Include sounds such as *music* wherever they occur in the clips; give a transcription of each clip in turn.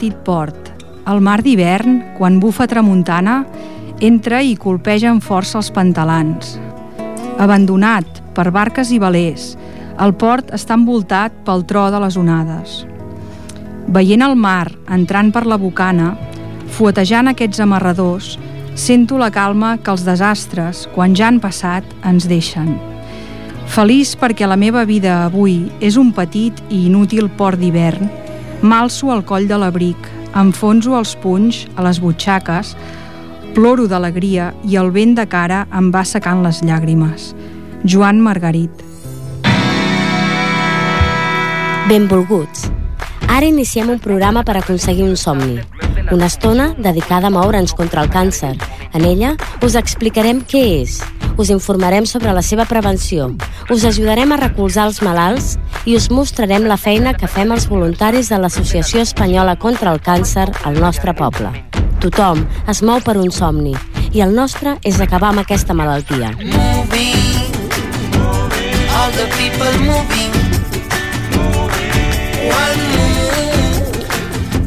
petit port. El mar d'hivern, quan bufa tramuntana, entra i colpeja amb força els pantalans. Abandonat per barques i velers, el port està envoltat pel tro de les onades. Veient el mar entrant per la bocana, fuetejant aquests amarradors, sento la calma que els desastres, quan ja han passat, ens deixen. Feliç perquè la meva vida avui és un petit i inútil port d'hivern, m'alço al coll de l'abric, enfonso els punys a les butxaques, ploro d'alegria i el vent de cara em va secant les llàgrimes. Joan Margarit. Benvolguts. Ara iniciem un programa per aconseguir un somni. Una estona dedicada a moure'ns contra el càncer. En ella us explicarem què és, us informarem sobre la seva prevenció, us ajudarem a recolzar els malalts i us mostrarem la feina que fem els voluntaris de l'Associació Espanyola contra el Càncer al nostre poble. Tothom es mou per un somni i el nostre és acabar amb aquesta malaltia. Moving, all the people moving,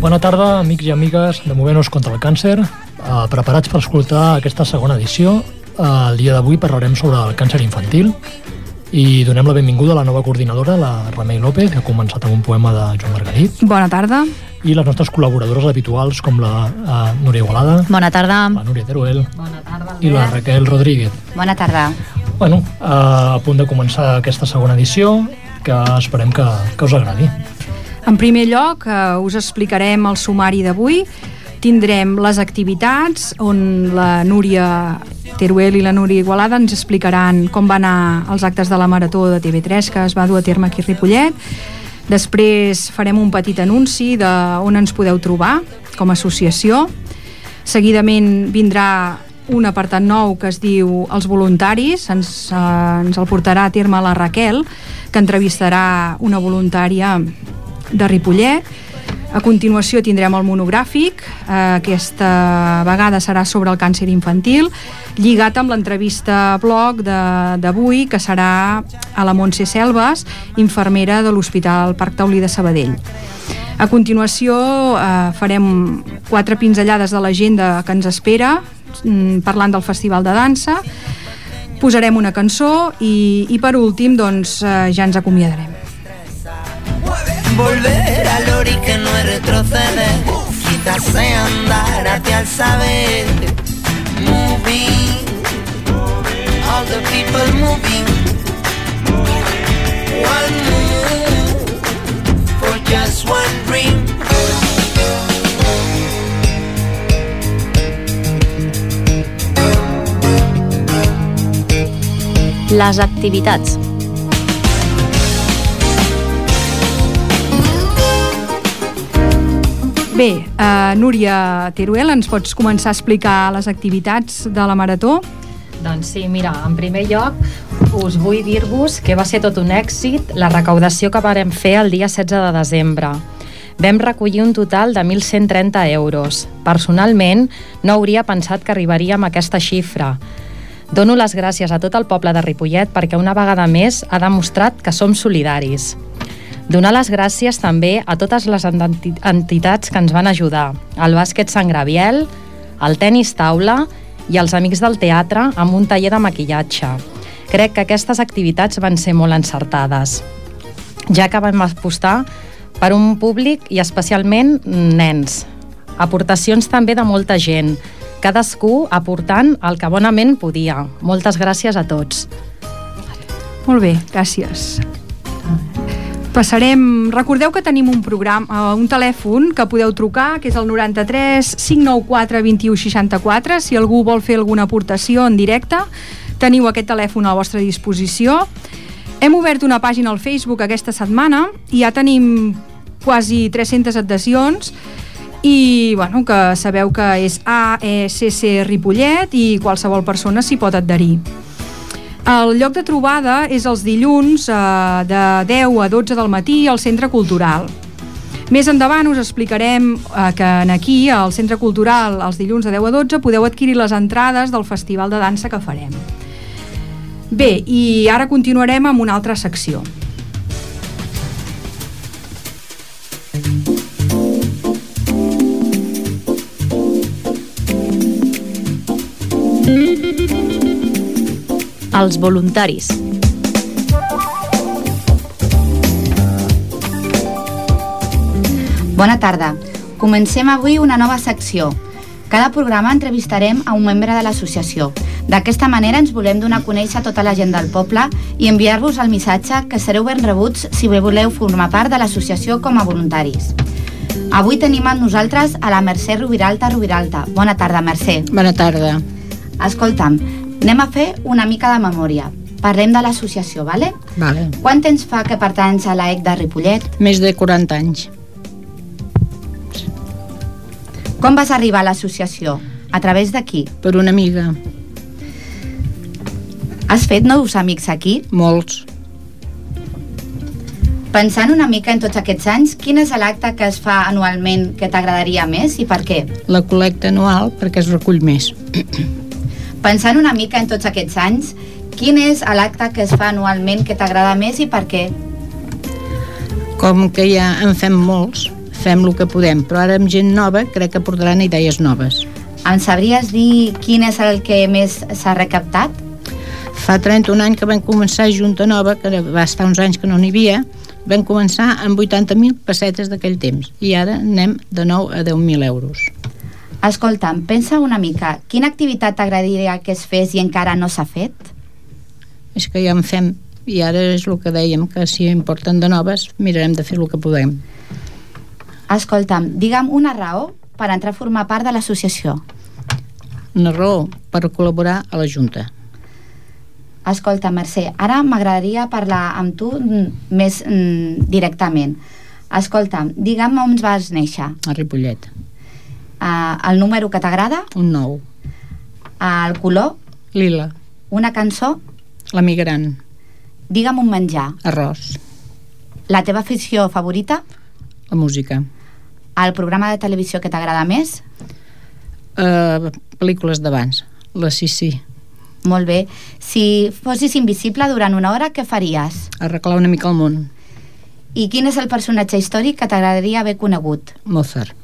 Bona tarda, amics i amigues de Movent-nos contra el càncer. Uh, preparats per escoltar aquesta segona edició. Uh, el dia d'avui parlarem sobre el càncer infantil i donem la benvinguda a la nova coordinadora, la Remei López, que ha començat amb un poema de Joan Margarit. Bona tarda. I les nostres col·laboradores habituals, com la uh, Núria Igualada. Bona tarda. La Núria Teruel. Bona tarda, I la Raquel Rodríguez. Bona tarda. Bueno, uh, a punt de començar aquesta segona edició, que esperem que, que us agradi. En primer lloc, eh, us explicarem el sumari d'avui. Tindrem les activitats on la Núria Teruel i la Núria Igualada ens explicaran com van anar els actes de la Marató de TV3 que es va dur a terme aquí a Ripollet. Després farem un petit anunci de on ens podeu trobar com a associació. Seguidament vindrà un apartat nou que es diu Els voluntaris, ens, eh, ens el portarà a terme la Raquel, que entrevistarà una voluntària de Ripollet. A continuació tindrem el monogràfic, eh, aquesta vegada serà sobre el càncer infantil, lligat amb l'entrevista blog d'avui, que serà a la Montse Selves, infermera de l'Hospital Parc Taulí de Sabadell. A continuació eh, farem quatre pinzellades de l'agenda que ens espera, mm, parlant del Festival de Dansa, posarem una cançó i, i per últim doncs, eh, ja ens acomiadarem. Volver al ori que no retroceder, quizás andar hacia el saber. Moving, all the people moving. One move for just one dream. Les activitats. Bé, uh, Núria Teruel, ens pots començar a explicar les activitats de la Marató? Doncs sí, mira, en primer lloc us vull dir-vos que va ser tot un èxit la recaudació que varem fer el dia 16 de desembre. Vam recollir un total de 1.130 euros. Personalment, no hauria pensat que arribaríem a aquesta xifra. Dono les gràcies a tot el poble de Ripollet perquè una vegada més ha demostrat que som solidaris. Donar les gràcies també a totes les entitats que ens van ajudar, el bàsquet Sant Graviel, el tennis taula i els amics del teatre amb un taller de maquillatge. Crec que aquestes activitats van ser molt encertades, ja que vam apostar per un públic i especialment nens. Aportacions també de molta gent, cadascú aportant el que bonament podia. Moltes gràcies a tots. Molt bé, gràcies. Passarem... Recordeu que tenim un programa, uh, un telèfon que podeu trucar, que és el 93 594 21 64. Si algú vol fer alguna aportació en directe, teniu aquest telèfon a la vostra disposició. Hem obert una pàgina al Facebook aquesta setmana i ja tenim quasi 300 adhesions i bueno, que sabeu que és AECC Ripollet i qualsevol persona s'hi pot adherir. El lloc de trobada és els dilluns eh, de 10 a 12 del matí al Centre Cultural. Més endavant us explicarem eh, que en aquí, al Centre Cultural, els dilluns de 10 a 12, podeu adquirir les entrades del festival de dansa que farem. Bé, i ara continuarem amb una altra secció. Mm-hmm. Els voluntaris. Bona tarda. Comencem avui una nova secció. Cada programa entrevistarem a un membre de l'associació. D'aquesta manera ens volem donar a conèixer a tota la gent del poble i enviar-vos el missatge que sereu ben rebuts si bé voleu formar part de l'associació com a voluntaris. Avui tenim amb nosaltres a la Mercè Rubiralta Rubiralta. Bona tarda, Mercè. Bona tarda. Escolta'm, anem a fer una mica de memòria. Parlem de l'associació, vale? Vale. Quant temps fa que pertanys a l'EC de Ripollet? Més de 40 anys. Com vas arribar a l'associació? A través de qui? Per una amiga. Has fet nous amics aquí? Molts. Pensant una mica en tots aquests anys, quin és l'acte que es fa anualment que t'agradaria més i per què? La col·lecta anual perquè es recull més. Pensant una mica en tots aquests anys, quin és l'acte que es fa anualment que t'agrada més i per què? Com que ja en fem molts, fem el que podem, però ara amb gent nova crec que portaran idees noves. Em sabries dir quin és el que més s'ha recaptat? Fa 31 anys que vam començar Junta Nova, que va estar uns anys que no n'hi havia, vam començar amb 80.000 pessetes d'aquell temps i ara anem de nou a 10.000 euros. Escolta'm, pensa una mica, quina activitat t'agradaria que es fes i encara no s'ha fet? És que ja en fem i ara és el que dèiem, que si importen de noves mirarem de fer el que podem. Escolta'm, digue'm una raó per entrar a formar part de l'associació. Una raó per col·laborar a la Junta. Escolta, Mercè, ara m'agradaria parlar amb tu mm, més mm, directament. Escolta, digue'm on vas néixer. A Ripollet. Uh, el número que t'agrada? Un nou. Uh, el color? Lila. Una cançó? La migrant. Digue'm un menjar. Arròs. La teva afició favorita? La música. El programa de televisió que t'agrada més? Uh, pel·lícules d'abans. La Sissi. Molt bé. Si fossis invisible durant una hora, què faries? Arreglar una mica el món. I quin és el personatge històric que t'agradaria haver conegut? Mozart.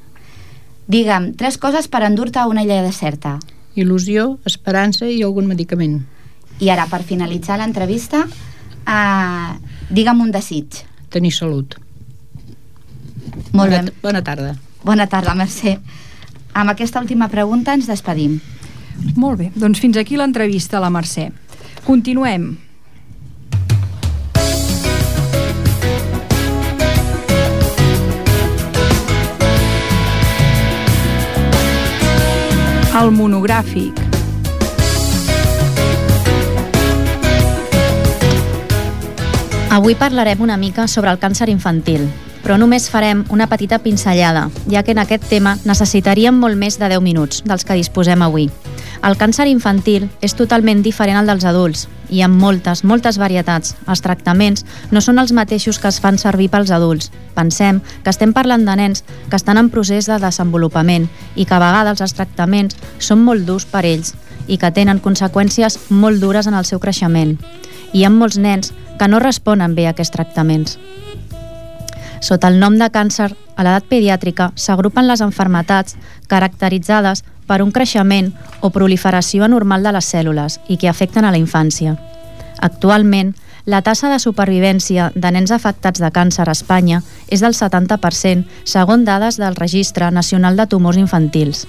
Digue'm, tres coses per endur-te a una illa deserta. Il·lusió, esperança i algun medicament. I ara, per finalitzar l'entrevista, uh, digue'm un desig. Tenir salut. Molt bona, bé. Bona tarda. Bona tarda, Mercè. Amb aquesta última pregunta ens despedim. Molt bé, doncs fins aquí l'entrevista a la Mercè. Continuem. El monogràfic. Avui parlarem una mica sobre el càncer infantil, però només farem una petita pinzellada, ja que en aquest tema necessitaríem molt més de 10 minuts dels que disposem avui. El càncer infantil és totalment diferent al dels adults. Hi ha moltes, moltes varietats. Els tractaments no són els mateixos que es fan servir pels adults. Pensem que estem parlant de nens que estan en procés de desenvolupament i que a vegades els tractaments són molt durs per ells i que tenen conseqüències molt dures en el seu creixement. Hi ha molts nens que no responen bé a aquests tractaments. Sota el nom de càncer, a l'edat pediàtrica s'agrupen les enfermetats caracteritzades per un creixement o proliferació anormal de les cèl·lules i que afecten a la infància. Actualment, la tassa de supervivència de nens afectats de càncer a Espanya és del 70%, segons dades del Registre Nacional de Tumors Infantils.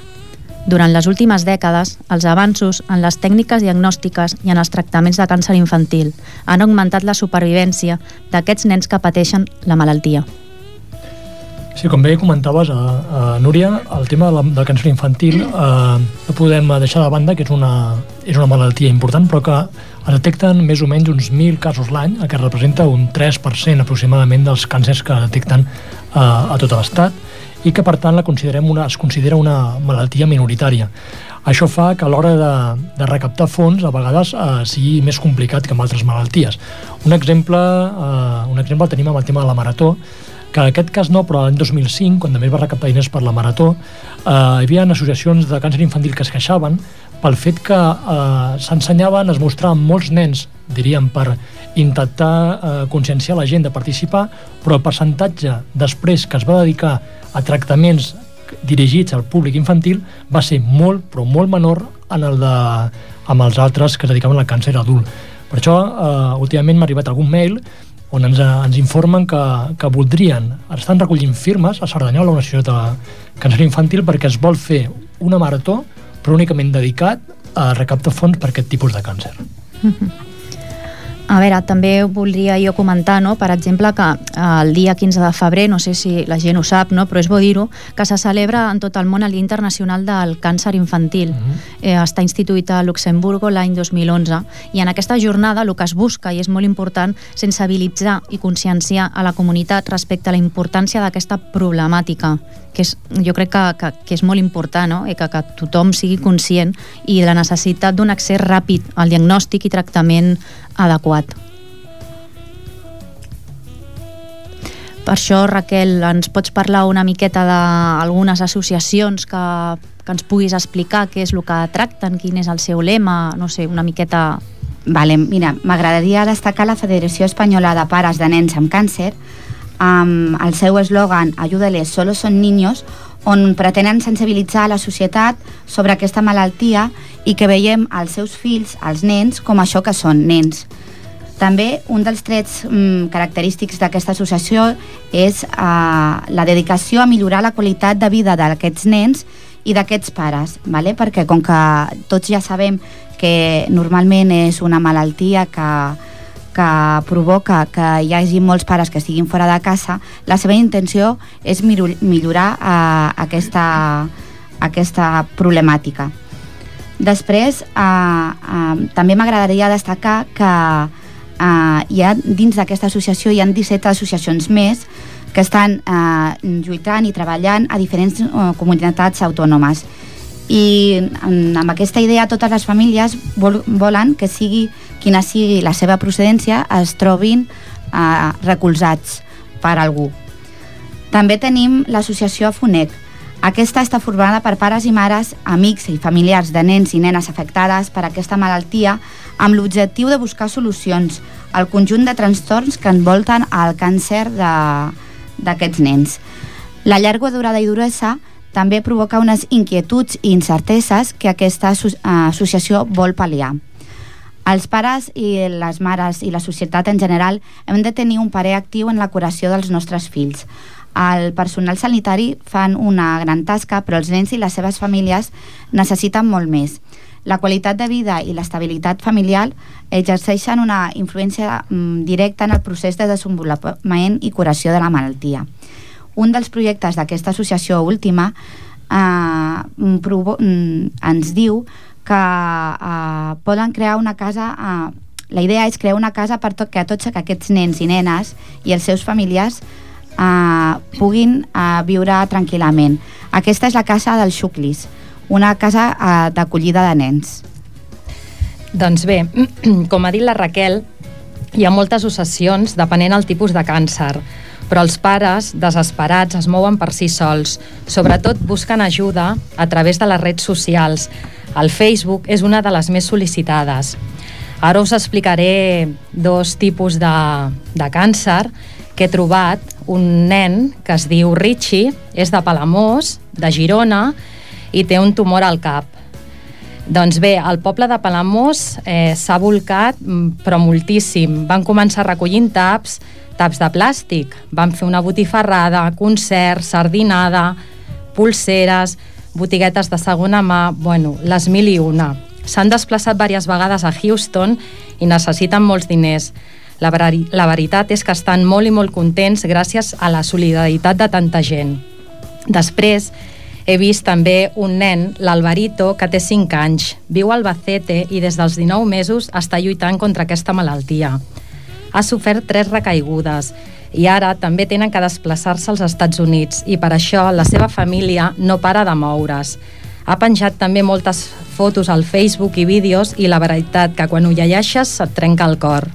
Durant les últimes dècades, els avanços en les tècniques diagnòstiques i en els tractaments de càncer infantil han augmentat la supervivència d'aquests nens que pateixen la malaltia. Sí, com bé comentaves, a, a Núria, el tema de la, del càncer infantil eh, no podem deixar de banda que és una, és una malaltia important, però que es detecten més o menys uns 1.000 casos l'any, el que representa un 3% aproximadament dels càncers que detecten eh, a tot l'estat i que per tant la considerem una, es considera una malaltia minoritària. Això fa que a l'hora de, de recaptar fons a vegades eh, sigui més complicat que amb altres malalties. Un exemple, eh, un exemple el tenim amb el tema de la marató, que en aquest cas no, però l'any 2005, quan també es va recaptar diners per la Marató, eh, hi havia associacions de càncer infantil que es queixaven pel fet que eh, s'ensenyaven, es mostraven molts nens, diríem, per intentar eh, conscienciar la gent de participar, però el percentatge després que es va dedicar a tractaments dirigits al públic infantil va ser molt, però molt menor en el de, amb els altres que es dedicaven al càncer adult. Per això, eh, últimament m'ha arribat algun mail on ens, ens informen que, que voldrien, estan recollint firmes a Cerdanyola, una associació de càncer infantil, perquè es vol fer una marató, però únicament dedicat a recaptar fons per aquest tipus de càncer. Mm -hmm. A veure, també voldria jo comentar, no? per exemple, que eh, el dia 15 de febrer, no sé si la gent ho sap, no? però és bo dir-ho, que se celebra en tot el món el Dia Internacional del Càncer Infantil. Uh mhm. -huh. eh, està instituït a Luxemburgo l'any 2011 i en aquesta jornada el que es busca, i és molt important, sensibilitzar i conscienciar a la comunitat respecte a la importància d'aquesta problemàtica que és, jo crec que, que, que és molt important no? I que, que tothom sigui conscient i la necessitat d'un accés ràpid al diagnòstic i tractament adequat. Per això, Raquel, ens pots parlar una miqueta d'algunes associacions que, que ens puguis explicar què és el que tracten, quin és el seu lema, no sé, una miqueta... Vale, mira, m'agradaria destacar la Federació Espanyola de Pares de Nens amb Càncer, amb el seu eslògan Ayúdales, solo son niños, on pretenen sensibilitzar la societat sobre aquesta malaltia i que veiem els seus fills, els nens, com això que són nens. També un dels trets mm, característics d'aquesta associació és eh, la dedicació a millorar la qualitat de vida d'aquests nens i d'aquests pares, vale? perquè com que tots ja sabem que normalment és una malaltia que, que provoca que hi hagi molts pares que estiguin fora de casa, la seva intenció és millorar eh, aquesta, aquesta problemàtica. Després, eh, eh, també m'agradaria destacar que eh, hi ha, dins d'aquesta associació hi ha 17 associacions més que estan eh, lluitant i treballant a diferents eh, comunitats autònomes i amb aquesta idea totes les famílies vol, volen que sigui quina sigui la seva procedència es trobin eh, recolzats per algú. També tenim l'associació FUNEC. Aquesta està formada per pares i mares, amics i familiars de nens i nenes afectades per aquesta malaltia amb l'objectiu de buscar solucions al conjunt de trastorns que envolten el càncer d'aquests nens. La llarga durada i duresa també provoca unes inquietuds i incerteses que aquesta associació vol pal·liar. Els pares i les mares i la societat en general hem de tenir un parer actiu en la curació dels nostres fills. El personal sanitari fan una gran tasca, però els nens i les seves famílies necessiten molt més. La qualitat de vida i l'estabilitat familiar exerceixen una influència mm, directa en el procés de desenvolupament i curació de la malaltia un dels projectes d'aquesta associació última eh, provo, ens diu que eh, poden crear una casa eh, la idea és crear una casa per tot, que tots aquests nens i nenes i els seus familiars eh, puguin eh, viure tranquil·lament. Aquesta és la casa del Xuclis, una casa eh, d'acollida de nens. Doncs bé, *clears throat* com ha dit la Raquel, hi ha moltes associacions depenent del tipus de càncer però els pares, desesperats, es mouen per si sols. Sobretot busquen ajuda a través de les redes socials. El Facebook és una de les més sol·licitades. Ara us explicaré dos tipus de, de càncer que he trobat. Un nen que es diu Richie, és de Palamós, de Girona, i té un tumor al cap. Doncs bé, el poble de Palamós eh, s'ha volcat, mm, però moltíssim. Van començar recollint taps, taps de plàstic. Van fer una botifarrada, concert, sardinada, pulseres, botiguetes de segona mà, bueno, les mil i una. S'han desplaçat diverses vegades a Houston i necessiten molts diners. La, ver la veritat és que estan molt i molt contents gràcies a la solidaritat de tanta gent. Després, he vist també un nen, l'Alvarito, que té 5 anys. Viu a Albacete i des dels 19 mesos està lluitant contra aquesta malaltia ha sofert tres recaigudes i ara també tenen que desplaçar-se als Estats Units i per això la seva família no para de moure's. Ha penjat també moltes fotos al Facebook i vídeos i la veritat que quan ho llegeixes se't trenca el cor.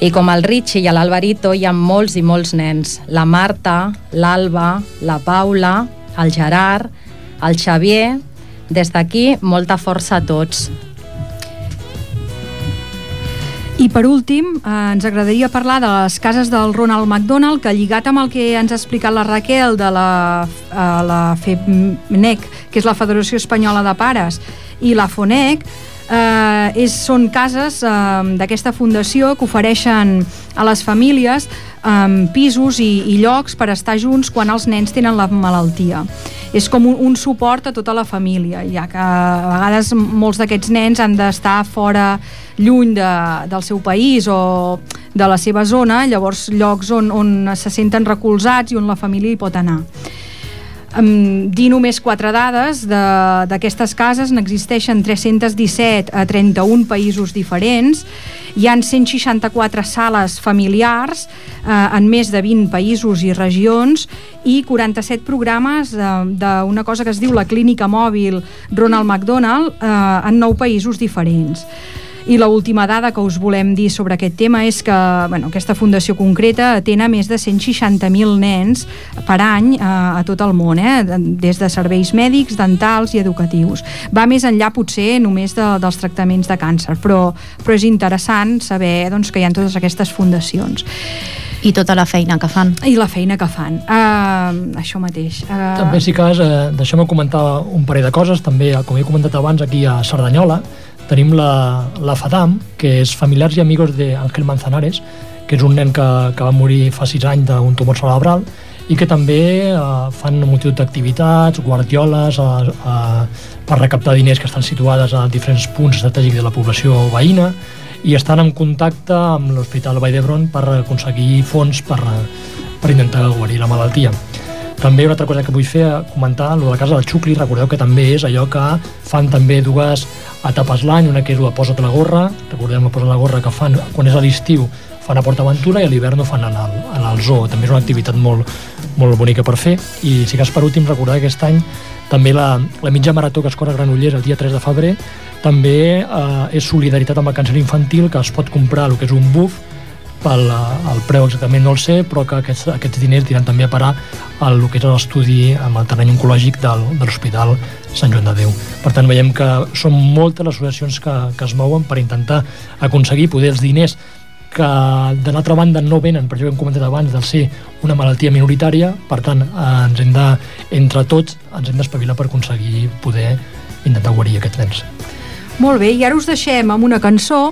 I com el Richie i l'Alvarito hi ha molts i molts nens. La Marta, l'Alba, la Paula, el Gerard, el Xavier... Des d'aquí, molta força a tots. I per últim, eh, ens agradaria parlar de les cases del Ronald McDonald, que lligat amb el que ens ha explicat la Raquel de la, eh, la FEMNEC, que és la Federació Espanyola de Pares, i la FONEC, eh, és, són cases eh, d'aquesta fundació que ofereixen a les famílies eh, pisos i, i llocs per estar junts quan els nens tenen la malaltia. És com un, un suport a tota la família, ja que a vegades molts d'aquests nens han d'estar fora, lluny de, del seu país o de la seva zona, llavors llocs on, on se senten recolzats i on la família hi pot anar. Um, dir només quatre dades d'aquestes cases. N'existeixen 317 a 31 països diferents. Hi han 164 sales familiars eh, en més de 20 països i regions i 47 programes eh, d'una cosa que es diu la clínica mòbil Ronald McDonald eh, en 9 països diferents i l última dada que us volem dir sobre aquest tema és que bueno, aquesta fundació concreta atén a més de 160.000 nens per any eh, a tot el món, eh, des de serveis mèdics, dentals i educatius. Va més enllà potser només de, dels tractaments de càncer, però, però és interessant saber doncs, que hi ha totes aquestes fundacions. I tota la feina que fan. I la feina que fan. Uh, això mateix. Uh... També, si cas, eh, deixem-me comentar un parell de coses. També, com he comentat abans, aquí a Cerdanyola, tenim la, la FADAM, que és Familiars i Amigos d'Àngel Manzanares, que és un nen que, que va morir fa sis anys d'un tumor cerebral i que també eh, fan un motiu d'activitats, guardioles, eh, eh, per recaptar diners que estan situades a diferents punts estratègics de la població veïna i estan en contacte amb l'Hospital Vall d'Hebron per aconseguir fons per, per intentar guarir la malaltia. També una altra cosa que vull fer comentar, el de la casa del Xucli, recordeu que també és allò que fan també dues etapes l'any, una que és la posa't la gorra, recordem la posa't la gorra que fan quan és a l'estiu fan a Port Aventura i a l'hivern ho fan en el, en el zoo. També és una activitat molt, molt bonica per fer. I si cas per últim, recordar que aquest any també la, la mitja marató que es corre a Granollers el dia 3 de febrer també eh, és solidaritat amb el càncer infantil que es pot comprar el que és un buf pel el preu exactament no el sé, però que aquests, aquests diners diran també a parar al que és l'estudi amb el terreny oncològic del, de l'Hospital Sant Joan de Déu. Per tant, veiem que són moltes les associacions que, que es mouen per intentar aconseguir poder els diners que de l'altra banda no venen, per això que hem comentat abans, del ser una malaltia minoritària, per tant, eh, ens hem de, entre tots, ens hem d'espavilar per aconseguir poder intentar guarir aquests nens. Molt bé, i ara us deixem amb una cançó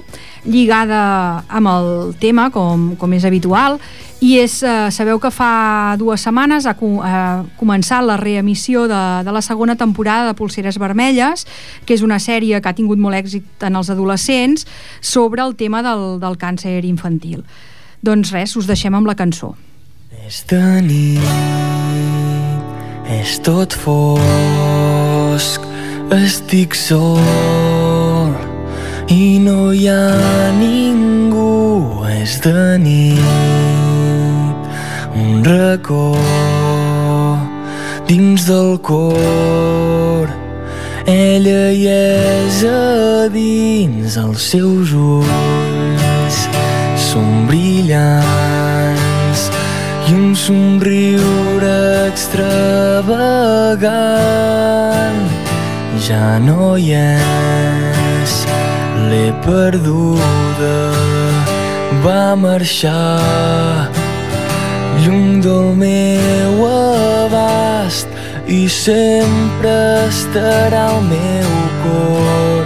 lligada amb el tema, com, com és habitual, i és, eh, sabeu que fa dues setmanes ha, ha començat la reemissió de, de la segona temporada de Pulseres Vermelles, que és una sèrie que ha tingut molt èxit en els adolescents sobre el tema del, del càncer infantil. Doncs res, us deixem amb la cançó. És de nit, és tot fosc, estic sol i no hi ha ningú, és de nit, un racó dins del cor. Ella hi és a dins, els seus ulls són brillants i un somriure extravagant ja no hi és, l'he perduda, va marxar lluny del meu abast i sempre estarà al meu cor.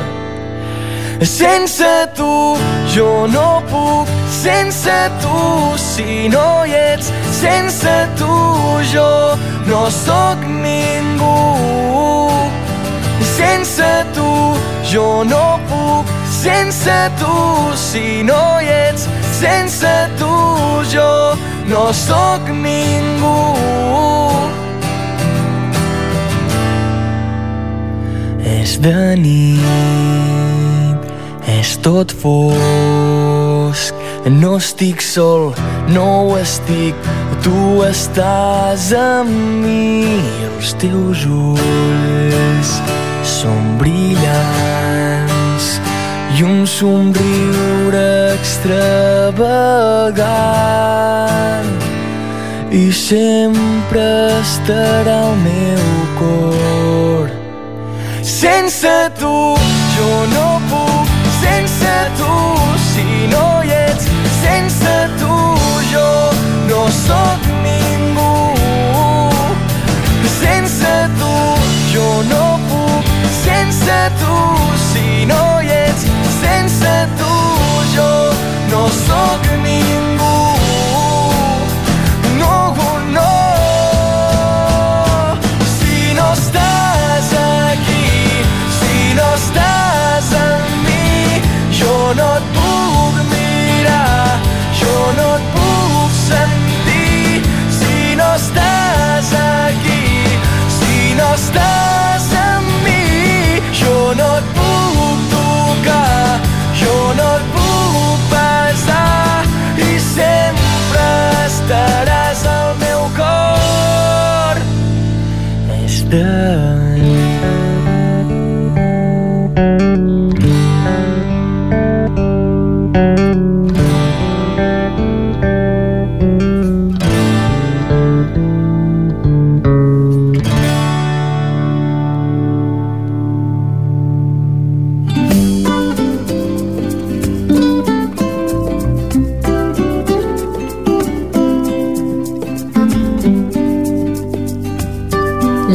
Sense tu jo no puc, sense tu si no hi ets, sense tu jo no sóc ningú. Sense tu jo no puc, sense tu si no hi ets, sense tu jo no sóc ningú. És de nit, és tot fosc, no estic sol, no ho estic, tu estàs amb mi, els teus ulls són brillants i un somriure extravagant. I sempre estarà al meu cor. Sense tu jo no puc. Sense tu si no hi ets. Sense tu jo no sóc ningú. Sense tu jo no puc. Sense tu si no sense tu no sóc ningú. No, no, si no estàs aquí, si no estàs amb mi, jo no et puc mirar, jo no et puc sentir, si no estàs aquí, si no estàs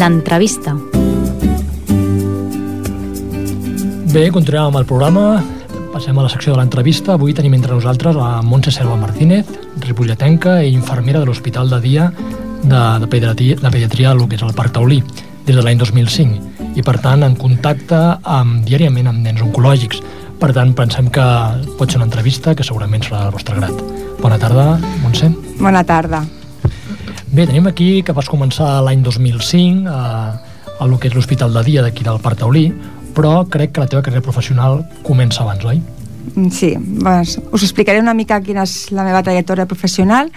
L'entrevista. Bé, continuem amb el programa. Passem a la secció de l'entrevista. Avui tenim entre nosaltres a Montse Selva Martínez, ripolletenca i infermera de l'Hospital de Dia de, de, pediatria, de pediatria el que és el Parc Taulí, des de l'any 2005, i per tant en contacte amb, diàriament amb nens oncològics. Per tant, pensem que pot ser una entrevista que segurament serà del vostre grat. Bona tarda, Montse. Bona tarda. Bé, tenim aquí que vas començar l'any 2005 a, a lo que és l'Hospital de Dia d'aquí del Parc Taulí, però crec que la teva carrera professional comença abans, oi? Mm, Sí, doncs, us explicaré una mica quina és la meva trajectòria professional.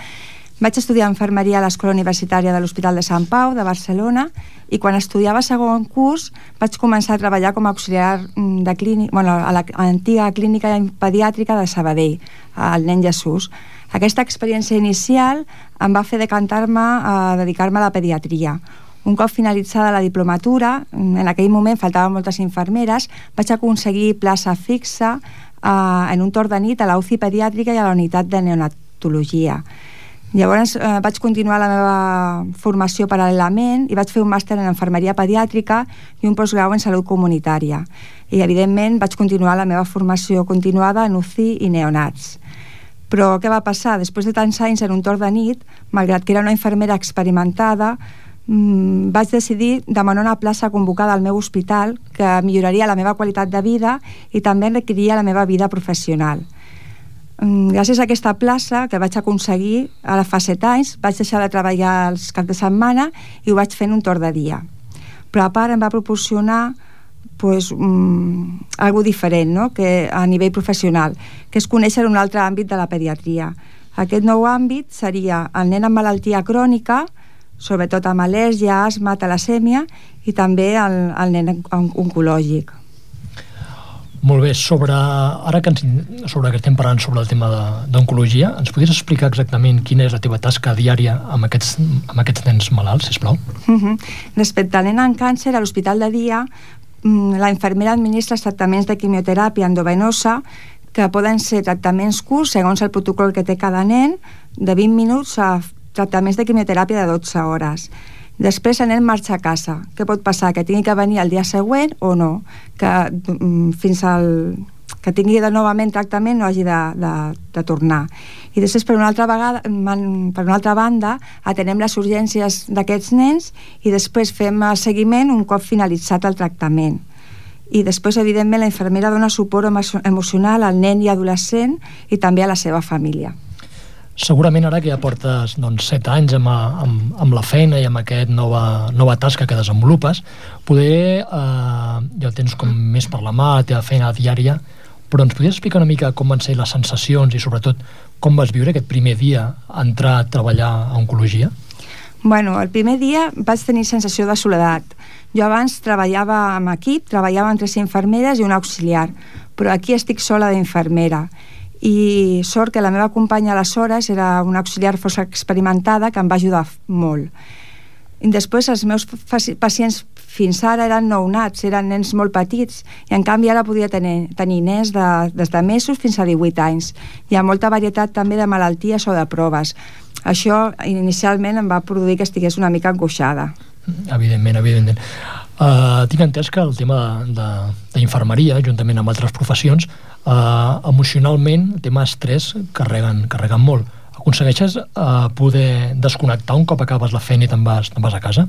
Vaig estudiar infermeria a l'Escola Universitària de l'Hospital de Sant Pau, de Barcelona, i quan estudiava segon curs vaig començar a treballar com a auxiliar mm, de clínica, bueno, a l'antiga clínica pediàtrica de Sabadell, al nen Jesús. Aquesta experiència inicial em va fer decantar-me a dedicar-me a la pediatria. Un cop finalitzada la diplomatura, en aquell moment faltaven moltes infermeres, vaig aconseguir plaça fixa eh, en un torn de nit a la UCI pediàtrica i a la unitat de neonatologia. Llavors eh, vaig continuar la meva formació paral·lelament i vaig fer un màster en enfermeria pediàtrica i un postgrau en salut comunitària. I, evidentment, vaig continuar la meva formació continuada en UCI i neonats. Però què va passar? Després de tants anys en un torn de nit, malgrat que era una infermera experimentada, mmm, vaig decidir demanar una plaça convocada al meu hospital que milloraria la meva qualitat de vida i també enriquiria la meva vida professional. Mm, Gràcies a aquesta plaça que vaig aconseguir ara fa set anys, vaig deixar de treballar els caps de setmana i ho vaig fer en un torn de dia. Però a part em va proporcionar pues, um, algo diferent no? que a nivell professional, que és conèixer un altre àmbit de la pediatria. Aquest nou àmbit seria el nen amb malaltia crònica, sobretot amb al·lèrgia, asma, talasèmia, i també el, el nen on- oncològic. Molt bé, sobre, ara que, ens, sobre que estem parlant sobre el tema de- d'oncologia, ens podries explicar exactament quina és la teva tasca diària amb aquests, amb aquests nens malalts, sisplau? Mhm. Respecte al nen amb càncer, a l'hospital de dia, la infermera administra els tractaments de quimioteràpia endovenosa que poden ser tractaments curts segons el protocol que té cada nen, de 20 minuts a tractaments de quimioteràpia de 12 hores. Després el nen marxa a casa. Què pot passar? Que tingui que venir el dia següent o no? Que mm, fins al que tingui de novament tractament no hagi de, de, de tornar. I després, per una altra, vegada, per una altra banda, atenem les urgències d'aquests nens i després fem el seguiment un cop finalitzat el tractament. I després, evidentment, la infermera dona suport emo- emocional al nen i adolescent i també a la seva família. Segurament ara que ja portes doncs, 7 anys amb, amb, amb la feina i amb aquesta nova, nova tasca que desenvolupes, poder eh, ja tens com més per la mà, la teva feina diària, però ens podries explicar una mica com van ser les sensacions i sobretot com vas viure aquest primer dia a entrar a treballar a oncologia? Bueno, el primer dia vaig tenir sensació de soledat. Jo abans treballava amb equip, treballava amb tres infermeres i un auxiliar, però aquí estic sola d'infermera. I sort que la meva companya aleshores era una auxiliar força experimentada que em va ajudar molt. I després els meus pacients fins ara eren nounats, eren nens molt petits, i en canvi ara podia tenir, tenir nens de, des de mesos fins a 18 anys. Hi ha molta varietat també de malalties o de proves. Això inicialment em va produir que estigués una mica angoixada. Evidentment, evidentment. Uh, tinc entès que el tema d'infermeria, juntament amb altres professions, uh, emocionalment, el tema estrès, carreguen, carreguen molt. Aconsegueixes uh, poder desconnectar un cop acabes la feina i te'n vas, te'n vas a casa?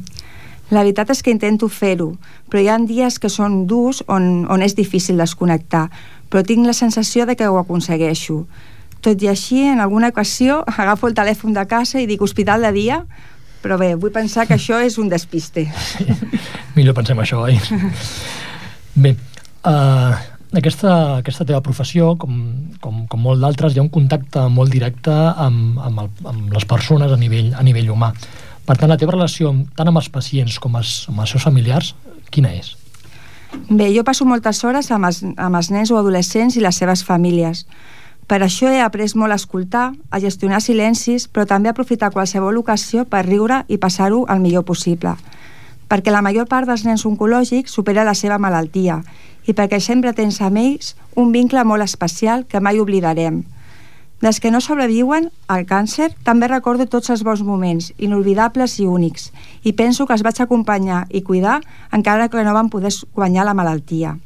La veritat és que intento fer-ho, però hi ha dies que són durs on, on és difícil desconnectar, però tinc la sensació de que ho aconsegueixo. Tot i així, en alguna ocasió, *laughs* agafo el telèfon de casa i dic hospital de dia, però bé, vull pensar que això és un despiste. Millor pensem això, oi? *laughs* Bé, uh, aquesta, aquesta teva professió, com, com, com molt d'altres, hi ha un contacte molt directe amb, amb, el, amb les persones a nivell, a nivell humà. Per tant, la teva relació tant amb els pacients com els, amb els seus familiars, quina és? Bé, jo passo moltes hores amb els, amb els nens o adolescents i les seves famílies. Per això he après molt a escoltar, a gestionar silencis, però també a aprofitar qualsevol ocasió per riure i passar-ho el millor possible. Perquè la major part dels nens oncològics supera la seva malaltia i perquè sempre tens amb ells un vincle molt especial que mai oblidarem. Des que no sobreviuen al càncer, també recordo tots els bons moments, inolvidables i únics, i penso que els vaig acompanyar i cuidar encara que no van poder guanyar la malaltia.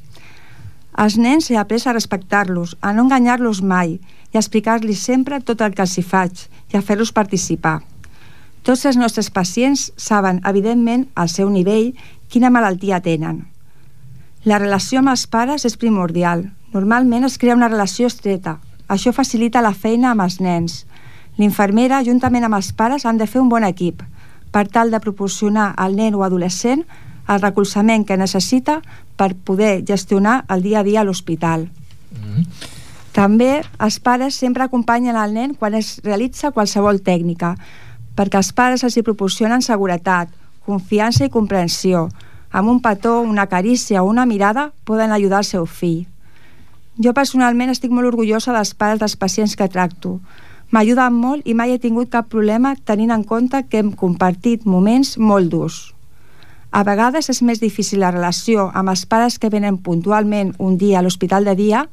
Els nens he après a respectar-los, a no enganyar-los mai i a explicar-los sempre tot el que els hi faig i a fer-los participar. Tots els nostres pacients saben, evidentment, al seu nivell, quina malaltia tenen. La relació amb els pares és primordial. Normalment es crea una relació estreta. Això facilita la feina amb els nens. L'infermera, juntament amb els pares, han de fer un bon equip per tal de proporcionar al nen o adolescent el recolzament que necessita per poder gestionar el dia a dia a l'hospital. També els pares sempre acompanyen el nen quan es realitza qualsevol tècnica, perquè els pares els hi proporcionen seguretat, confiança i comprensió. Amb un petó, una carícia o una mirada poden ajudar el seu fill. Jo personalment estic molt orgullosa dels pares dels pacients que tracto. M'ajuden molt i mai he tingut cap problema tenint en compte que hem compartit moments molt durs. A vegades és més difícil la relació amb els pares que venen puntualment un dia a l'hospital de dia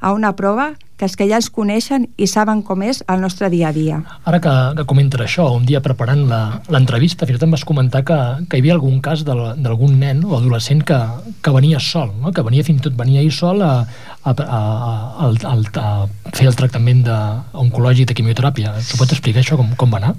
a una prova que els que ja ens coneixen i saben com és el nostre dia a dia. Ara que, que comentes això, un dia preparant la- l'entrevista, fins i tot em vas comentar que, que hi havia algun cas d'algun nen o adolescent que, que venia sol, no? que venia fins i tot venia ell sol a, a, a, a, a, a, fer el tractament de, oncològic de quimioteràpia. S'ho pots explicar això, com, com va anar?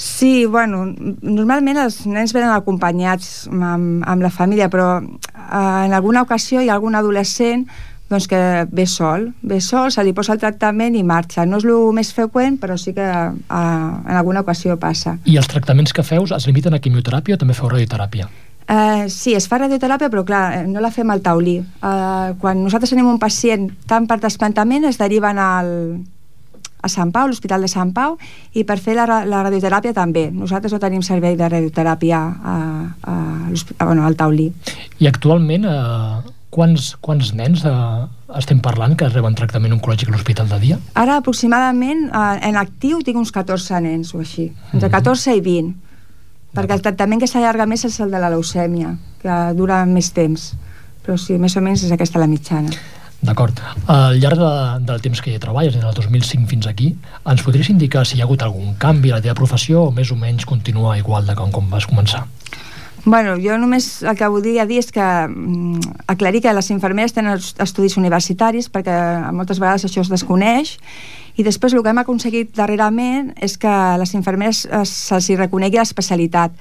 Sí, bueno, normalment els nens venen acompanyats amb, amb la família, però eh, en alguna ocasió hi ha algun adolescent doncs que ve sol, ve sol, se li posa el tractament i marxa. No és el més freqüent, però sí que eh, en alguna ocasió passa. I els tractaments que feus es limiten a quimioteràpia o també feu radioteràpia? Eh, sí, es fa radioteràpia, però clar, eh, no la fem al taulí. Eh, quan nosaltres tenim un pacient tant per trasplantament, es deriven al, a Sant Pau, l'Hospital de Sant Pau, i per fer la, la radioteràpia també. Nosaltres no tenim servei de radioteràpia a, a, a, bueno, al taulí. I actualment, eh, quants, quants nens eh, estem parlant que reben tractament oncològic a l'hospital de dia? Ara, aproximadament, eh, en actiu tinc uns 14 nens o així, entre 14 i 20, perquè el tractament que s'allarga més és el de la leucèmia, que dura més temps. Però sí, més o menys és aquesta la mitjana. D'acord. Al llarg de, del temps que hi treballes, des del 2005 fins aquí, ens podries indicar si hi ha hagut algun canvi a la teva professió o més o menys continua igual de com, com vas començar? Bueno, jo només el que voldria dir és que mm, aclarir que les infermeres tenen est- estudis universitaris perquè moltes vegades això es desconeix i després el que hem aconseguit darrerament és que les infermeres eh, se'ls reconegui l'especialitat.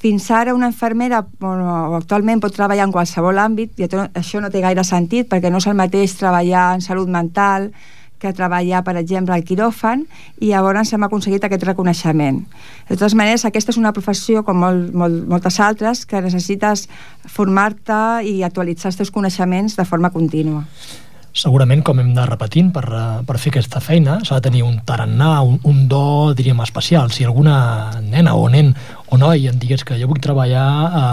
Fins ara una infermera bueno, actualment pot treballar en qualsevol àmbit i això no té gaire sentit perquè no és el mateix treballar en salut mental que treballar, per exemple, al quiròfan i llavors hem aconseguit aquest reconeixement. De totes maneres, aquesta és una professió, com molt, molt, moltes altres, que necessites formar-te i actualitzar els teus coneixements de forma contínua. Segurament, com hem de repetint, per, eh, per fer aquesta feina s'ha de tenir un tarannà, un, un do, diríem, especial. Si alguna nena o nen o noi em digués que jo vull treballar a,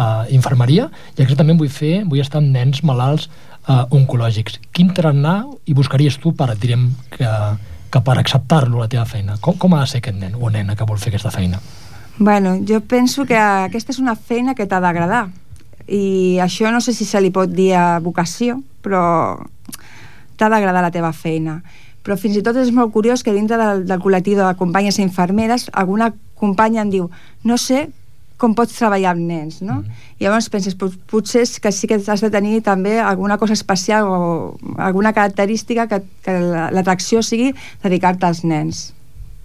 a infermeria i exactament vull fer, vull estar amb nens malalts eh, oncològics. Quin tarannà hi buscaries tu per, direm, que, que per acceptar-lo la teva feina? Com, com ha de ser aquest nen o nena que vol fer aquesta feina? Bueno, jo penso que aquesta és una feina que t'ha d'agradar i això no sé si se li pot dir a vocació, però t'ha d'agradar la teva feina. Però fins i tot és molt curiós que dintre del, del col·lectiu de companyes i infermeres alguna companya em diu no sé com pots treballar amb nens, no? Mm. I llavors penses, pot, potser és que sí que has de tenir també alguna cosa especial o alguna característica que, que l'atracció sigui dedicar-te als nens.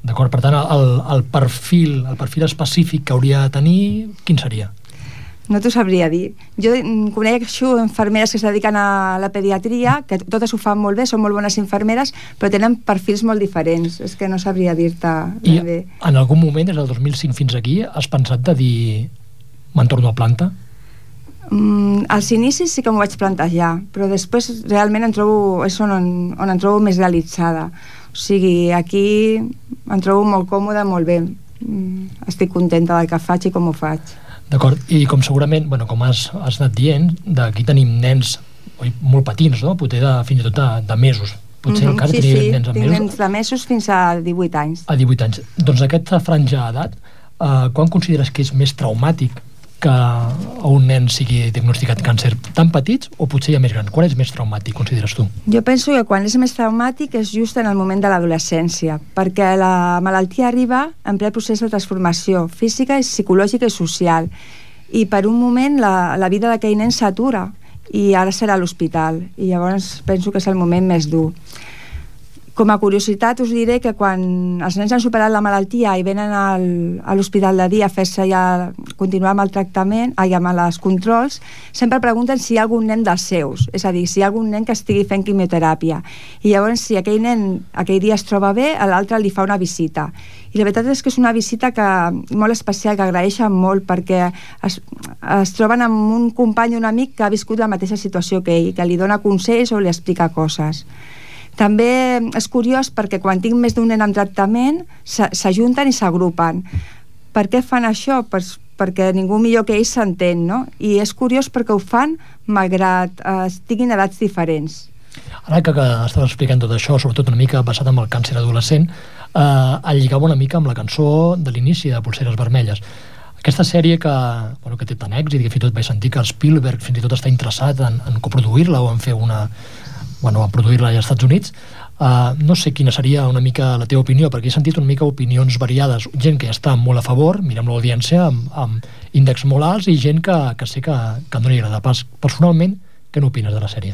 D'acord, per tant, el, el, perfil, el perfil específic que hauria de tenir, quin seria? No t'ho sabria dir. Jo mm, conec això, infermeres que es dediquen a la pediatria, que totes ho fan molt bé, són molt bones infermeres, però tenen perfils molt diferents. És que no sabria dir-te I bé. en algun moment, des del 2005 fins aquí, has pensat de dir m'entorno a planta? Mm, als inicis sí que m'ho vaig plantejar, però després realment em trobo, és on, on em trobo més realitzada. O sigui, aquí em trobo molt còmoda, molt bé. Mm, estic contenta del que faig i com ho faig. D'acord, i com segurament, bueno, com has, has anat dient, d'aquí tenim nens oi, molt petits, no? Potser de, fins i tot de, de mesos. Potser mm -hmm, sí, sí, nens de mesos. nens de mesos fins a 18 anys. A 18 anys. Doncs aquesta franja d'edat, eh, quan consideres que és més traumàtic que un nen sigui diagnosticat càncer tan petits o potser ja més gran? Quan és més traumàtic, consideres tu? Jo penso que quan és més traumàtic és just en el moment de l'adolescència, perquè la malaltia arriba en ple procés de transformació física, i psicològica i social. I per un moment la, la vida d'aquell nen s'atura i ara serà a l'hospital i llavors penso que és el moment més dur com a curiositat us diré que quan els nens han superat la malaltia i venen al, a l'hospital de dia a fer-se ja continuar amb el tractament, ai, amb els controls, sempre pregunten si hi ha algun nen dels seus, és a dir, si hi ha algun nen que estigui fent quimioteràpia. I llavors, si aquell nen aquell dia es troba bé, l'altre li fa una visita. I la veritat és que és una visita que, molt especial, que agraeixen molt, perquè es, es troben amb un company o un amic que ha viscut la mateixa situació que ell, que li dona consells o li explica coses. També és curiós perquè quan tinc més d'un nen en tractament s'ajunten i s'agrupen. Per què fan això? Pues, perquè ningú millor que ells s'entén, no? I és curiós perquè ho fan malgrat eh, tinguin edats diferents. Ara que, que estàs explicant tot això, sobretot una mica passat amb el càncer adolescent, eh, el lligava una mica amb la cançó de l'inici de Polseres Vermelles. Aquesta sèrie que, bueno, que té tant èxit que fins i tot vaig sentir que Spielberg fins i tot està interessat en, en coproduir-la o en fer una, bueno, a produir-la als Estats Units. Uh, no sé quina seria una mica la teva opinió, perquè he sentit una mica opinions variades, gent que està molt a favor, mirem l'audiència, amb, amb índexs molt alts, i gent que, que sé que, que no li agrada pas. Personalment, què n'opines de la sèrie?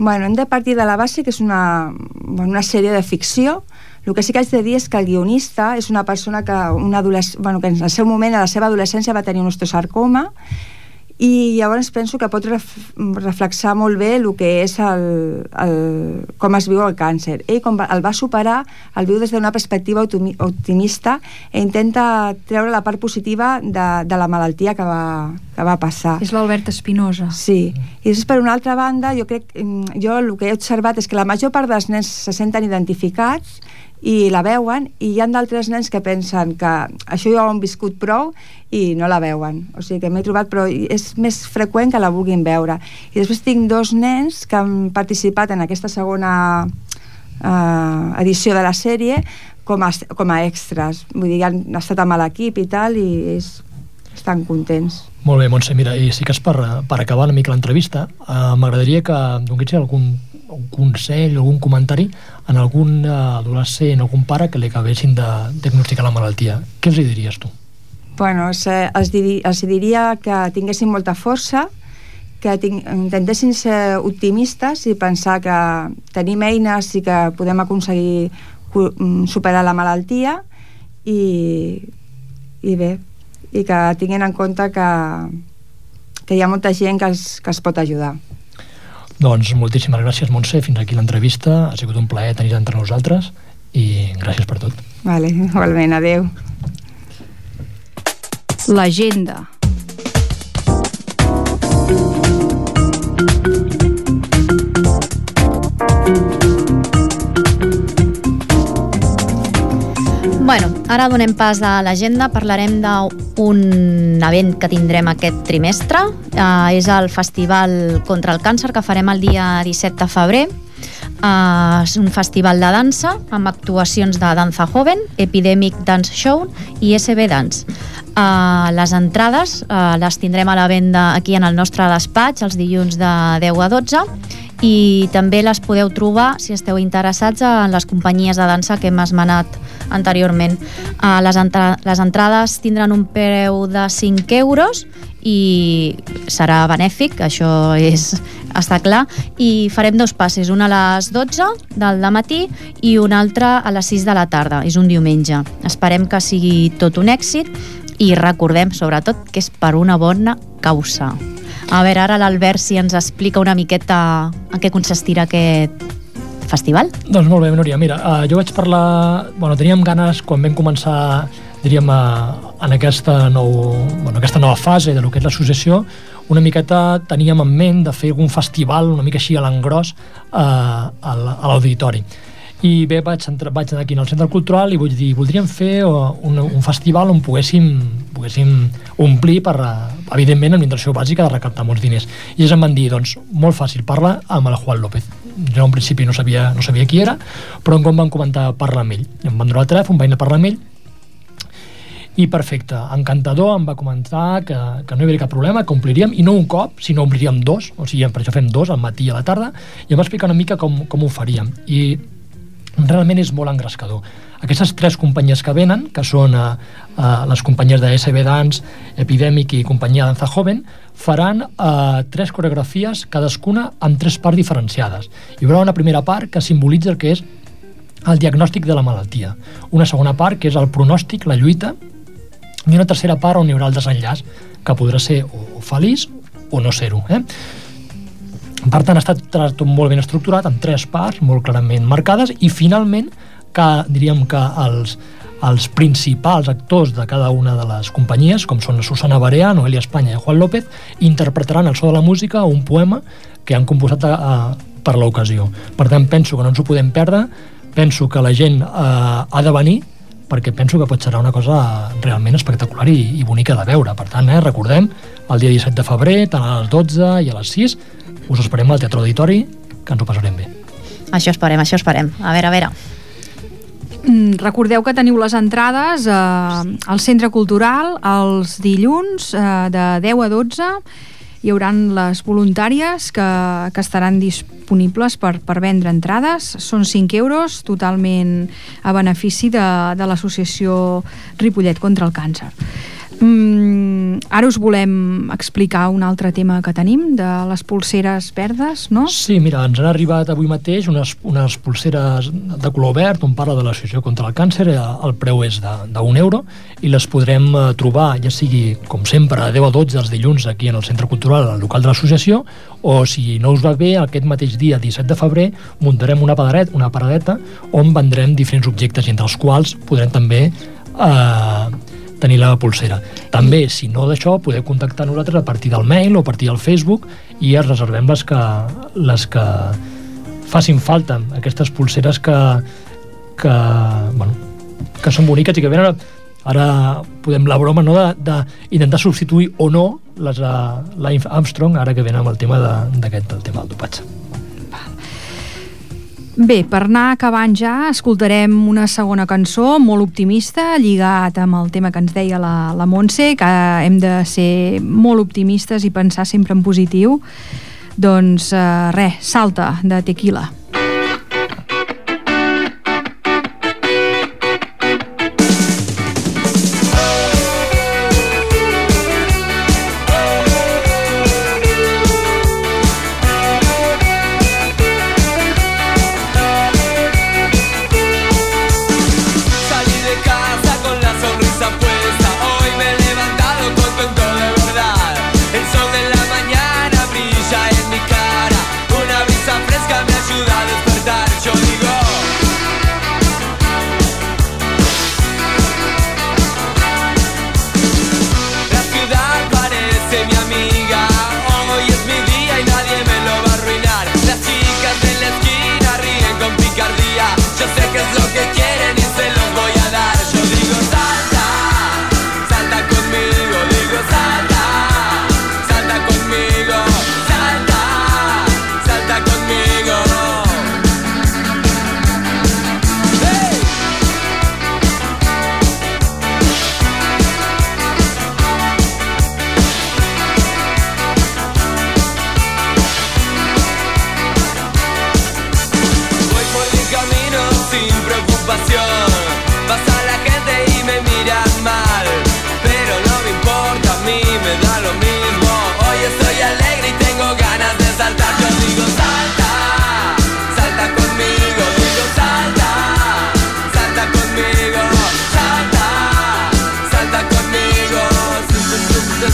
Bueno, hem de partir de la base que és una, una sèrie de ficció, el que sí que haig de dir és que el guionista és una persona que, una bueno, que en el seu moment, a la seva adolescència, va tenir un osteosarcoma i llavors penso que pot ref reflexar molt bé el que és el, el, com es viu el càncer. Ell, com el va superar, el viu des d'una perspectiva optimista i intenta treure la part positiva de, de la malaltia que va, que va passar. És l'Albert Espinosa. Sí. I després, per una altra banda, jo crec, mm, jo el que he observat és que la major part dels nens se senten identificats i la veuen i hi ha d'altres nens que pensen que això ja ho han viscut prou i no la veuen. O sigui que m'he trobat però és més freqüent que la vulguin veure. I després tinc dos nens que han participat en aquesta segona eh, edició de la sèrie com a, com a extras. Vull dir, han estat amb l'equip i tal i és, estan contents. Molt bé, Montse, mira, i sí que és per, per acabar una mica l'entrevista. Eh, m'agradaria que donessis algun un consell, algun comentari en algun eh, adolescent, algun pare que li acabessin de diagnosticar la malaltia. Què els diries tu? Bueno, els, els, diri, els diria que tinguessin molta força, que ting, intentessin ser optimistes i pensar que tenim eines i que podem aconseguir mm, superar la malaltia i, i bé, i que tinguin en compte que, que hi ha molta gent que els, que els pot ajudar. Doncs moltíssimes gràcies, Montse. Fins aquí l'entrevista. Ha sigut un plaer tenir entre nosaltres i gràcies per tot. Vale, igualment. Adéu. L'agenda. Bueno, ara donem pas a l'agenda, parlarem d'un event que tindrem aquest trimestre. Uh, és el Festival contra el Càncer que farem el dia 17 de febrer. Uh, és un festival de dansa amb actuacions de Danza Joven, Epidemic Dance Show i SB Dance. Uh, les entrades uh, les tindrem a la venda aquí en el nostre despatx els dilluns de 10 a 12 i també les podeu trobar si esteu interessats en les companyies de dansa que hem esmenat anteriorment. Uh, les, entra les entrades tindran un preu de 5 euros i serà benèfic, això és, està clar, i farem dos passes, una a les 12 del matí i una altra a les 6 de la tarda, és un diumenge. Esperem que sigui tot un èxit i recordem, sobretot, que és per una bona causa. A veure, ara l'Albert si ens explica una miqueta en què consistirà aquest festival. Doncs molt bé, Núria. Mira, uh, jo vaig parlar... Bueno, teníem ganes, quan vam començar diríem, uh, en aquesta, nou, bueno, aquesta nova fase de lo que és l'associació, una miqueta teníem en ment de fer algun festival una mica així a l'engròs uh, a l'auditori. I bé, vaig, entrar, vaig anar aquí al Centre Cultural i vull dir, voldríem fer un, un festival on poguéssim, poguéssim omplir per, evidentment, amb l'intenció bàsica de recaptar molts diners. I ells em van dir, doncs, molt fàcil, parla amb el Juan López. Jo en principi no sabia, no sabia qui era, però com van comentar parlar amb ell. Em van donar el telèfon, vaig anar a parlar amb ell i perfecte, encantador, em va comentar que, que no hi havia cap problema, que ompliríem, i no un cop, sinó ompliríem dos, o sigui, per això fem dos, al matí i a la tarda, i em va explicar una mica com, com ho faríem. I realment és molt engrescador. Aquestes tres companyies que venen, que són eh, eh, les companyies de SB Dance, Epidemic i companyia Danza Joven, faran eh, tres coreografies, cadascuna amb tres parts diferenciades. Hi haurà una primera part que simbolitza el que és el diagnòstic de la malaltia, una segona part que és el pronòstic, la lluita, i una tercera part on hi haurà el desenllaç, que podrà ser o feliç o no ser-ho. Eh? Per tant, ha estat tot molt ben estructurat, amb tres parts molt clarament marcades, i finalment, que diríem que els, els principals actors de cada una de les companyies, com són Susana Barea, Noelia Espanya i Juan López, interpretaran el so de la música un poema que han composat a, a, per l'ocasió. Per tant, penso que no ens ho podem perdre, penso que la gent eh, ha de venir, perquè penso que pot serà una cosa realment espectacular i, i bonica de veure. Per tant, eh, recordem, el dia 17 de febrer, tant a les 12 i a les 6, us esperem al Teatre Auditori, que ens ho passarem bé. Això esperem, això esperem. A veure, a veure. Mm, recordeu que teniu les entrades eh, al Centre Cultural els dilluns eh, de 10 a 12 hi hauran les voluntàries que, que estaran disponibles per, per vendre entrades. Són 5 euros, totalment a benefici de, de l'associació Ripollet contra el càncer. Ara us volem explicar un altre tema que tenim, de les pulseres verdes, no? Sí, mira, ens han arribat avui mateix unes, unes pulseres de color verd on parla de l'associació contra el càncer, eh, el preu és d'un euro i les podrem eh, trobar, ja sigui, com sempre, a 10 a 12 els dilluns aquí en el Centre Cultural, al local de l'associació, o si no us va bé, aquest mateix dia, 17 de febrer, muntarem una paradeta, una paradeta on vendrem diferents objectes, entre els quals podrem també eh, tenir la pulsera. També, si no d'això, podeu contactar nosaltres a partir del mail o a partir del Facebook i es reservem les que, les que facin falta, aquestes pulseres que, que, bueno, que són boniques i que venen ara podem la broma no, d'intentar substituir o no les, la, la Armstrong ara que venen amb el tema d'aquest de, tema del dopatge. Bé, per anar acabant ja, escoltarem una segona cançó molt optimista, lligat amb el tema que ens deia la, la Montse, que hem de ser molt optimistes i pensar sempre en positiu. Doncs eh, res, salta de tequila.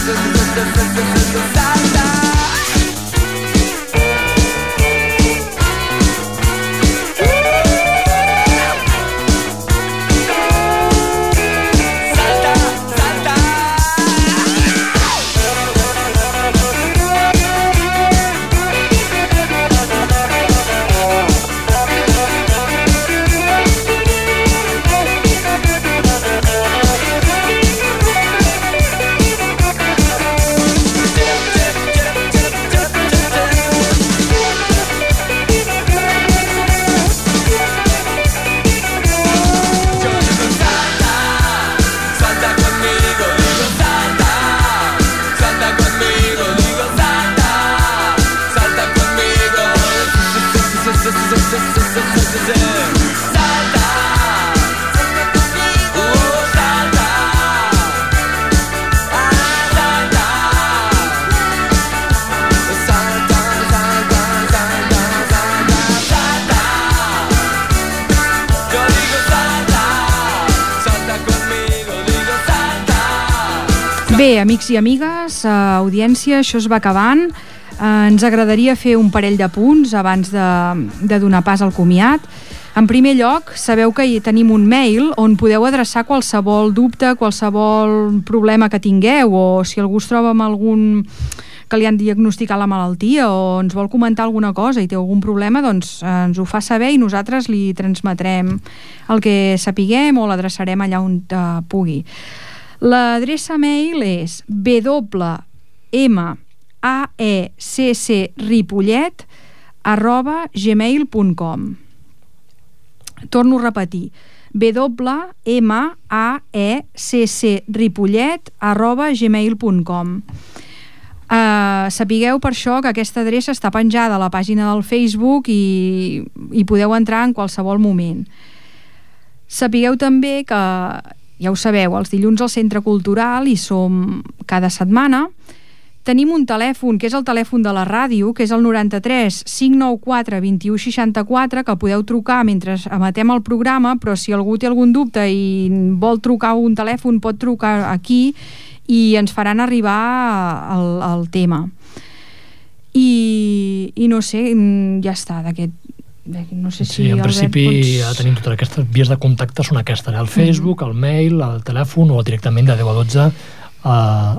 society. Amics i amigues, eh, audiència, això es va acabant. Eh, ens agradaria fer un parell de punts abans de, de donar pas al comiat. En primer lloc, sabeu que hi tenim un mail on podeu adreçar qualsevol dubte, qualsevol problema que tingueu o si algú es troba amb algun que li han diagnosticat la malaltia o ens vol comentar alguna cosa i té algun problema, doncs eh, ens ho fa saber i nosaltres li transmetrem el que sapiguem o l'adreçarem allà on pugui. L'adreça mail és www.maecc arroba gmail.com Torno a repetir. www.maecc arroba gmail.com Uh, sapigueu per això que aquesta adreça està penjada a la pàgina del Facebook i, i podeu entrar en qualsevol moment. Sapigueu també que, ja ho sabeu, els dilluns al Centre Cultural hi som cada setmana. Tenim un telèfon, que és el telèfon de la ràdio, que és el 93 594 2164, que podeu trucar mentre emetem el programa, però si algú té algun dubte i vol trucar un telèfon, pot trucar aquí i ens faran arribar el, el tema i, i no sé mm, ja està d'aquest no sé si sí, en principi pots... ja tenim totes aquestes vies de contacte són aquestes, eh? el Facebook, mm. el mail el telèfon o directament de 10 a 12 eh,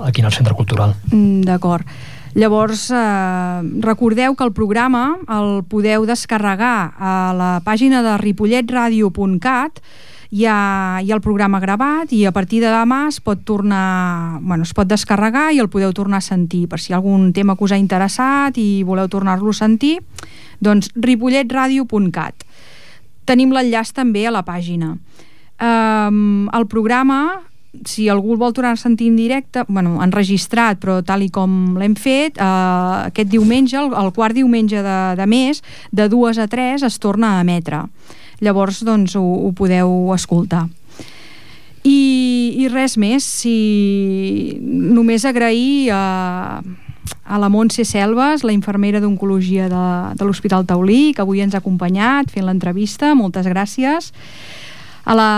aquí en el centre cultural mm, d'acord Llavors, eh, recordeu que el programa el podeu descarregar a la pàgina de ripolletradio.cat hi ha, hi ha el programa gravat i a partir de demà es pot tornar bueno, es pot descarregar i el podeu tornar a sentir. Per si hi ha algun tema que us ha interessat i voleu tornar-lo a sentir doncs ripolletradio.cat tenim l'enllaç també a la pàgina. Um, el programa si algú el vol tornar a sentir en directe, bueno, enregistrat, però tal i com l'hem fet, eh, aquest diumenge, el, el quart diumenge de, de mes, de dues a tres es torna a emetre llavors doncs ho, ho podeu escoltar. I, i res més, si només agrair a, a la Montse Selves, la infermera d'Oncologia de, de l'Hospital Taulí, que avui ens ha acompanyat fent l'entrevista, moltes gràcies. A la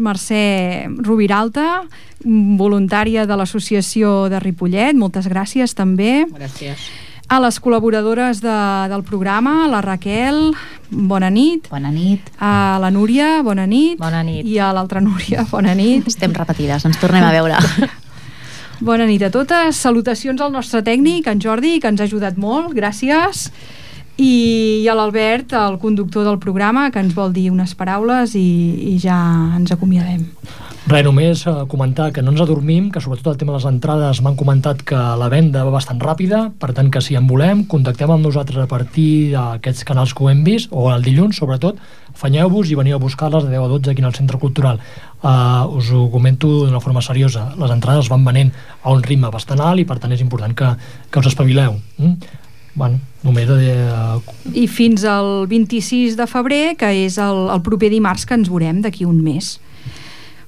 Mercè Rubiralta, voluntària de l'Associació de Ripollet, moltes gràcies també. Gràcies a les col·laboradores de, del programa, la Raquel, bona nit. Bona nit. A la Núria, bona nit. Bona nit. I a l'altra Núria, bona nit. Estem repetides, ens tornem a veure. *laughs* bona nit a totes. Salutacions al nostre tècnic, en Jordi, que ens ha ajudat molt. Gràcies. I, i a l'Albert, el conductor del programa, que ens vol dir unes paraules i, i ja ens acomiadem. Res, només eh, comentar que no ens adormim, que sobretot el tema de les entrades m'han comentat que la venda va bastant ràpida, per tant que si en volem, contactem amb nosaltres a partir d'aquests canals que ho hem vist, o el dilluns sobretot, afanyeu-vos i veniu a buscar-les de 10 a 12 aquí al Centre Cultural. Uh, us ho comento d'una forma seriosa, les entrades van venent a un ritme bastant alt i per tant és important que, que us espavileu. Mm? bueno, només de... I fins al 26 de febrer, que és el, el proper dimarts que ens veurem d'aquí un mes.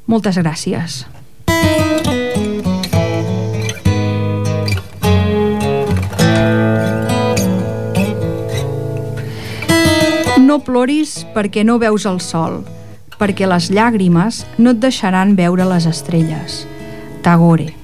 Moltes gràcies. No ploris perquè no veus el sol, perquè les llàgrimes no et deixaran veure les estrelles. Tagore.